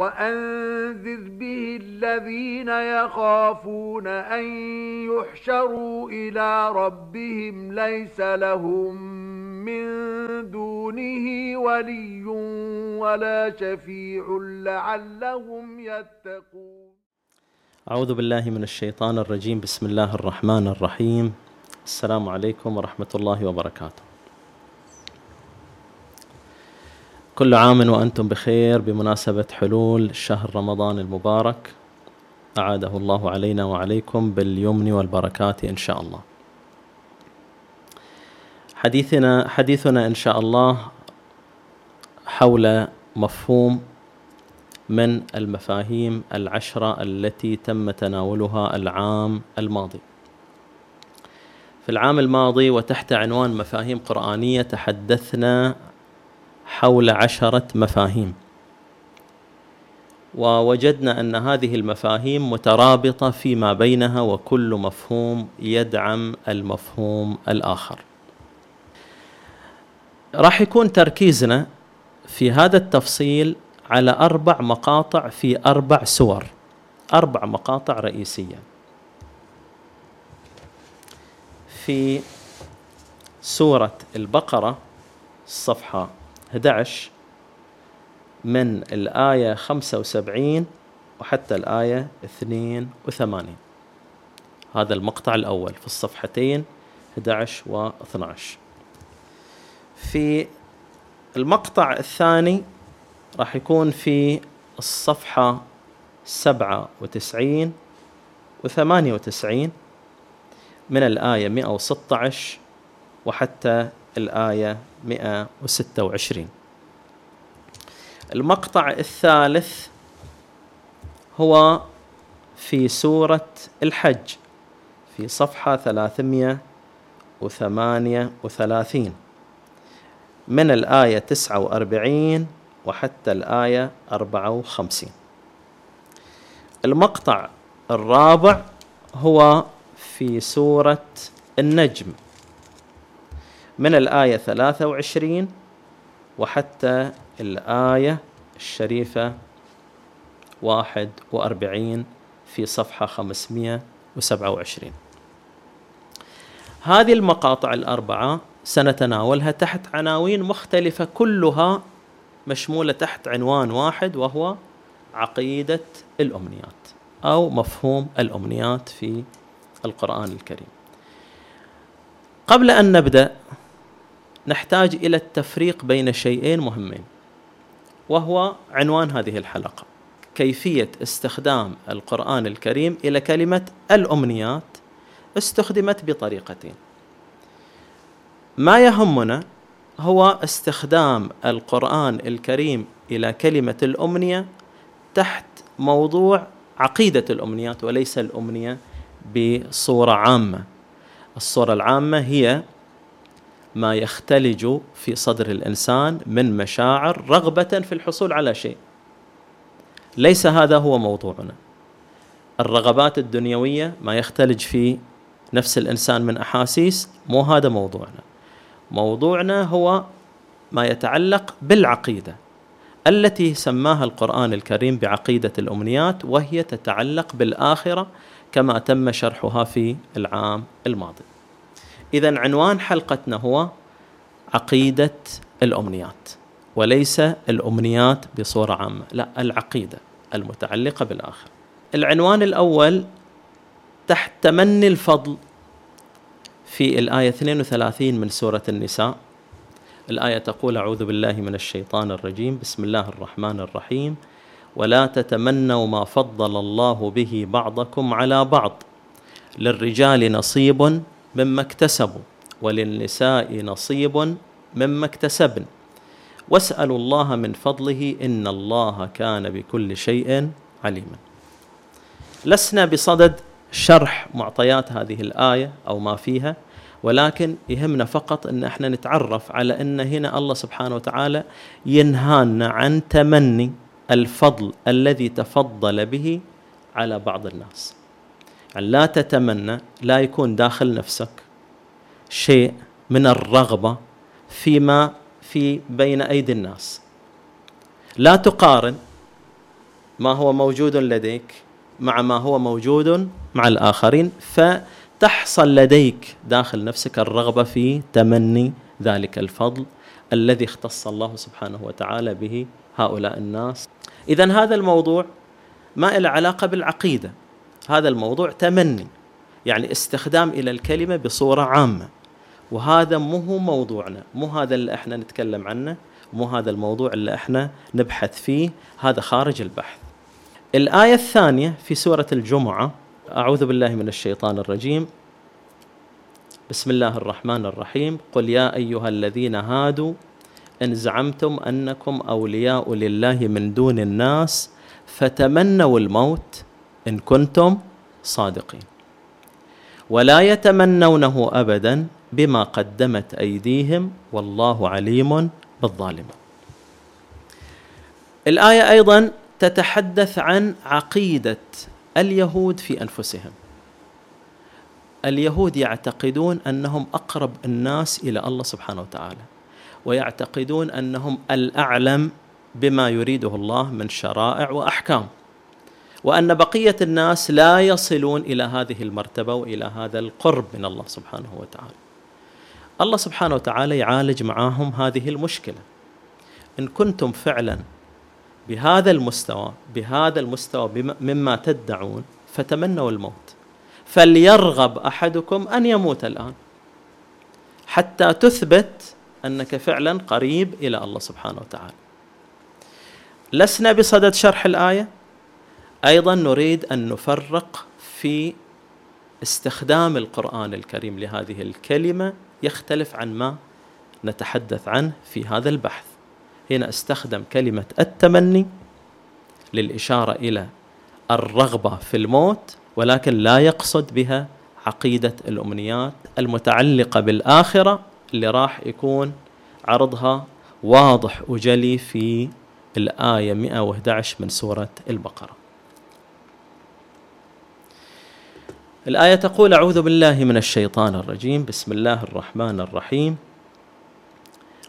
وأنذر به الذين يخافون أن يحشروا إلى ربهم ليس لهم من دونه ولي ولا شفيع لعلهم يتقون. أعوذ بالله من الشيطان الرجيم. بسم الله الرحمن الرحيم. السلام عليكم ورحمة الله وبركاته. كل عام وأنتم بخير بمناسبة حلول شهر رمضان المبارك. أعاده الله علينا وعليكم باليمن والبركات إن شاء الله. حديثنا حديثنا إن شاء الله حول مفهوم من المفاهيم العشرة التي تم تناولها العام الماضي. في العام الماضي وتحت عنوان مفاهيم قرآنية تحدثنا حول عشرة مفاهيم. ووجدنا أن هذه المفاهيم مترابطة فيما بينها وكل مفهوم يدعم المفهوم الآخر. راح يكون تركيزنا في هذا التفصيل على أربع مقاطع في أربع سور. أربع مقاطع رئيسية. في سورة البقرة الصفحة 11 من الآية 75 وحتى الآية 82 هذا المقطع الأول في الصفحتين 11 و 12 في المقطع الثاني راح يكون في الصفحة 97 و 98 من الآية 116 وحتى الآية 126 المقطع الثالث هو في سورة الحج في صفحة 338 من الآية 49 وحتى الآية 54 المقطع الرابع هو في سورة النجم. من الآية 23 وحتى الآية الشريفة 41 في صفحة 527 هذه المقاطع الأربعة سنتناولها تحت عناوين مختلفة كلها مشمولة تحت عنوان واحد وهو عقيدة الأمنيات أو مفهوم الأمنيات في القرآن الكريم. قبل أن نبدأ نحتاج إلى التفريق بين شيئين مهمين وهو عنوان هذه الحلقة كيفية استخدام القرآن الكريم إلى كلمة الأمنيات استخدمت بطريقتين. ما يهمنا هو استخدام القرآن الكريم إلى كلمة الأمنية تحت موضوع عقيدة الأمنيات وليس الأمنية بصورة عامة. الصورة العامة هي ما يختلج في صدر الإنسان من مشاعر رغبة في الحصول على شيء. ليس هذا هو موضوعنا. الرغبات الدنيوية ما يختلج في نفس الإنسان من أحاسيس مو هذا موضوعنا. موضوعنا هو ما يتعلق بالعقيدة التي سماها القرآن الكريم بعقيدة الأمنيات وهي تتعلق بالآخرة كما تم شرحها في العام الماضي. إذا عنوان حلقتنا هو عقيدة الأمنيات وليس الأمنيات بصورة عامة لا العقيدة المتعلقة بالآخر. العنوان الأول تحت تمني الفضل في الآية 32 من سورة النساء. الآية تقول أعوذ بالله من الشيطان الرجيم بسم الله الرحمن الرحيم. ولا تتمنوا ما فضل الله به بعضكم على بعض. للرجال نصيب مما اكتسبوا وللنساء نصيب مما اكتسبن. واسألوا الله من فضله إن الله كان بكل شيء عليما. لسنا بصدد شرح معطيات هذه الآية أو ما فيها ولكن يهمنا فقط إن إحنا نتعرف على إن هنا الله سبحانه وتعالى ينهانا عن تمني الفضل الذي تفضل به على بعض الناس. يعني لا تتمنى لا يكون داخل نفسك شيء من الرغبة فيما في بين أيدي الناس. لا تقارن ما هو موجود لديك مع ما هو موجود مع الآخرين فتحصل لديك داخل نفسك الرغبة في تمني ذلك الفضل الذي اختص الله سبحانه وتعالى به هؤلاء الناس. إذا هذا الموضوع ما له علاقة بالعقيدة. هذا الموضوع تمني يعني استخدام إلى الكلمة بصورة عامة. وهذا مو هو موضوعنا مو هذا اللي إحنا نتكلم عنه مو هذا الموضوع اللي إحنا نبحث فيه هذا خارج البحث. الآية الثانية في سورة الجمعة أعوذ بالله من الشيطان الرجيم. بسم الله الرحمن الرحيم. قل يا أيها الذين هادوا إن زعمتم أنكم أولياء لله من دون الناس فتمنوا الموت إن كنتم صادقين. ولا يتمنونه أبدا بما قدمت أيديهم والله عليم بالظالمين. الآية أيضا تتحدث عن عقيدة اليهود في أنفسهم. اليهود يعتقدون أنهم أقرب الناس إلى الله سبحانه وتعالى ويعتقدون أنهم الأعلم بما يريده الله من شرائع وأحكام. وأن بقية الناس لا يصلون إلى هذه المرتبة وإلى هذا القرب من الله سبحانه وتعالى. الله سبحانه وتعالى يعالج معاهم هذه المشكلة. إن كنتم فعلا بهذا المستوى بهذا المستوى مما تدعون فتمنوا الموت. فليرغب أحدكم أن يموت الآن. حتى تثبت أنك فعلا قريب إلى الله سبحانه وتعالى. لسنا بصدد شرح الآية؟ أيضا نريد أن نفرق في استخدام القرآن الكريم لهذه الكلمة يختلف عن ما نتحدث عنه في هذا البحث. هنا أستخدم كلمة التمني للإشارة إلى الرغبة في الموت ولكن لا يقصد بها عقيدة الأمنيات المتعلقة بالآخرة اللي راح يكون عرضها واضح وجلي في الآية 111 من سورة البقرة. الآية تقول أعوذ بالله من الشيطان الرجيم. بسم الله الرحمن الرحيم.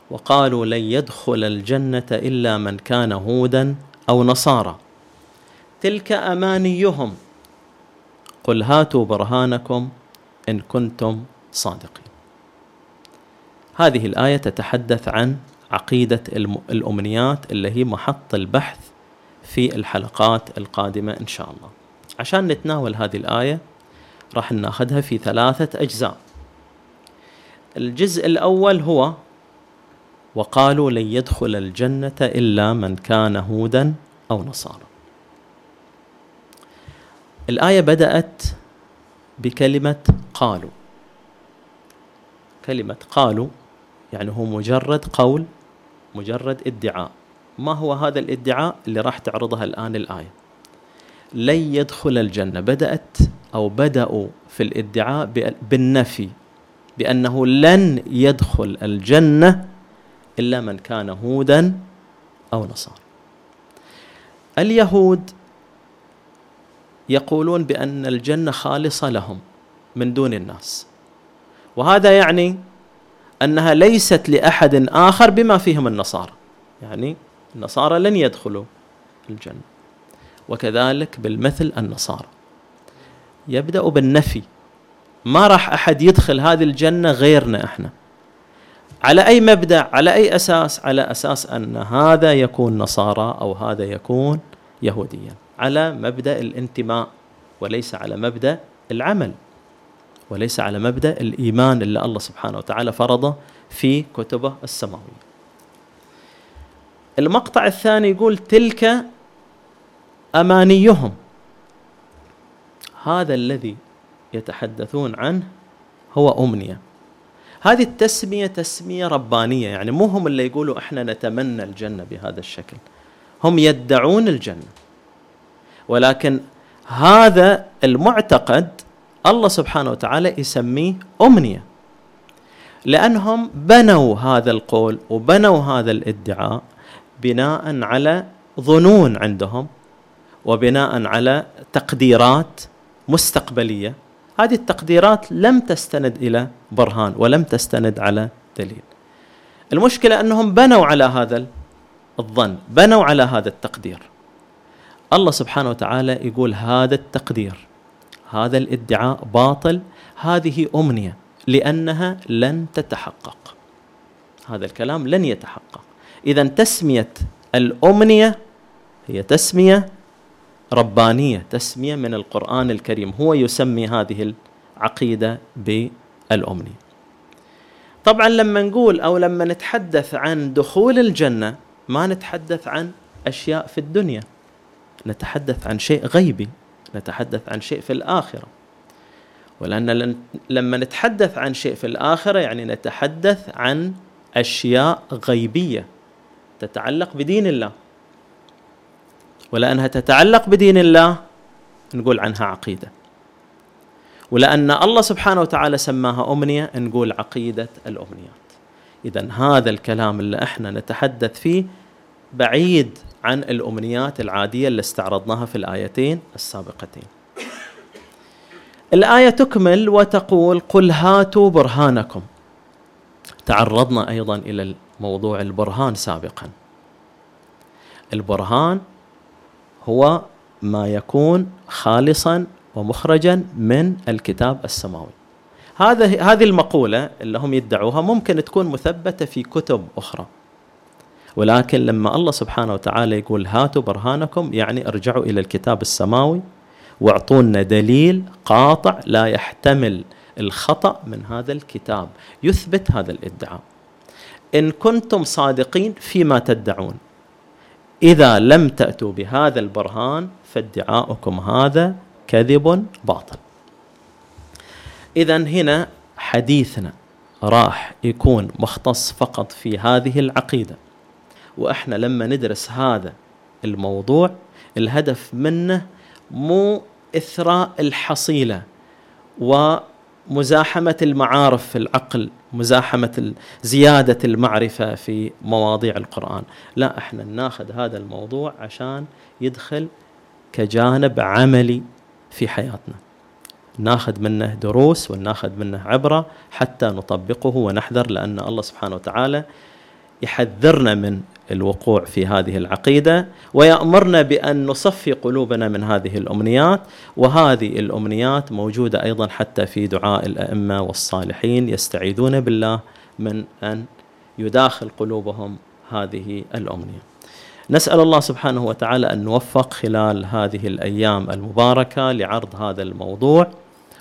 وقالوا لن يدخل الجنة إلا من كان هودا أو نصارى. تلك أمانيهم. قل هاتوا برهانكم إن كنتم صادقين. هذه الآية تتحدث عن عقيدة الأمنيات اللي هي محط البحث في الحلقات القادمة إن شاء الله. عشان نتناول هذه الآية راح ناخذها في ثلاثة أجزاء. الجزء الأول هو وقالوا لن يدخل الجنة إلا من كان هودا أو نصارى. الآية بدأت بكلمة قالوا. كلمة قالوا يعني هو مجرد قول مجرد ادعاء. ما هو هذا الادعاء اللي راح تعرضها الآن الآية؟ لن يدخل الجنة. بدأت أو بدأوا في الإدعاء بالنفي بأنه لن يدخل الجنة إلا من كان هودا أو نصارى. اليهود يقولون بأن الجنة خالصة لهم من دون الناس. وهذا يعني أنها ليست لأحد آخر بما فيهم النصارى. يعني النصارى لن يدخلوا الجنة. وكذلك بالمثل النصارى. يبدأ بالنفي. ما راح أحد يدخل هذه الجنة غيرنا إحنا. على أي مبدأ على أي أساس؟ على أساس أن هذا يكون نصارى أو هذا يكون يهوديا. على مبدأ الانتماء وليس على مبدأ العمل وليس على مبدأ الإيمان اللي الله سبحانه وتعالى فرضه في كتبه السماوية. المقطع الثاني يقول تلك أمانيهم. هذا الذي يتحدثون عنه هو أمنية. هذه التسمية تسمية ربانية يعني مو هم اللي يقولوا إحنا نتمنى الجنة بهذا الشكل. هم يدعون الجنة. ولكن هذا المعتقد الله سبحانه وتعالى يسميه أمنية. لأنهم بنوا هذا القول وبنوا هذا الادعاء بناء على ظنون عندهم وبناء على تقديرات مستقبلية هذه التقديرات لم تستند إلى برهان ولم تستند على دليل. المشكلة أنهم بنوا على هذا الظن، بنوا على هذا التقدير. الله سبحانه وتعالى يقول هذا التقدير هذا الادعاء باطل هذه أمنية لأنها لن تتحقق هذا الكلام لن يتحقق اذا تسمية الأمنية هي تسمية ربانية تسمية من القرآن الكريم. هو يسمي هذه العقيدة بالامنيه طبعا لما نقول أو لما نتحدث عن دخول الجنة ما نتحدث عن أشياء في الدنيا. نتحدث عن شيء غيبي نتحدث عن شيء في الآخرة. ولأن لما نتحدث عن شيء في الآخرة يعني نتحدث عن أشياء غيبية تتعلق بدين الله. ولأنها تتعلق بدين الله نقول عنها عقيدة. ولأن الله سبحانه وتعالى سماها أمنية نقول عقيدة الأمنيات. إذا هذا الكلام اللي إحنا نتحدث فيه بعيد عن الأمنيات العادية اللي استعرضناها في الآيتين السابقتين. الآية تكمل وتقول قل هاتوا برهانكم. تعرضنا أيضا إلى موضوع البرهان سابقا. البرهان هو ما يكون خالصا ومخرجا من الكتاب السماوي. هذا هذه المقولة اللي هم يدعوها ممكن تكون مثبتة في كتب أخرى. ولكن لما الله سبحانه وتعالى يقول هاتوا برهانكم يعني ارجعوا إلى الكتاب السماوي واعطونا دليل قاطع لا يحتمل الخطأ من هذا الكتاب. يثبت هذا الادعاء. إن كنتم صادقين فيما تدعون. إذا لم تأتوا بهذا البرهان فادعاؤكم هذا كذب باطل. اذا هنا حديثنا راح يكون مختص فقط في هذه العقيدة وإحنا لما ندرس هذا الموضوع الهدف منه مو إثراء الحصيلة ومزاحمه المعارف في العقل مزاحمة زيادة المعرفة في مواضيع القرآن. لا إحنا ناخذ هذا الموضوع عشان يدخل كجانب عملي في حياتنا. ناخذ منه دروس وناخذ منه عبرة حتى نطبقه ونحذر لأن الله سبحانه وتعالى يحذرنا من الوقوع في هذه العقيدة ويأمرنا بأن نصفي قلوبنا من هذه الأمنيات وهذه الأمنيات موجودة أيضا حتى في دعاء الأئمة والصالحين يستعيذون بالله من أن يداخل قلوبهم هذه الأمنية. نسأل الله سبحانه وتعالى أن نوفق خلال هذه الأيام المباركة لعرض هذا الموضوع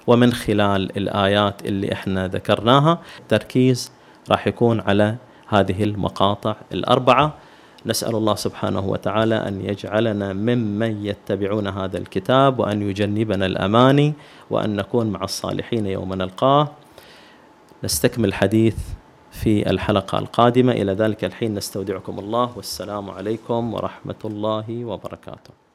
ومن خلال الآيات اللي إحنا ذكرناها التركيز راح يكون على هذه المقاطع الأربعة. نسأل الله سبحانه وتعالى أن يجعلنا ممن يتبعون هذا الكتاب وأن يجنبنا الأماني وأن نكون مع الصالحين يوم نلقاه. نستكمل الحديث في الحلقة القادمة. إلى ذلك الحين نستودعكم الله. والسلام عليكم ورحمة الله وبركاته.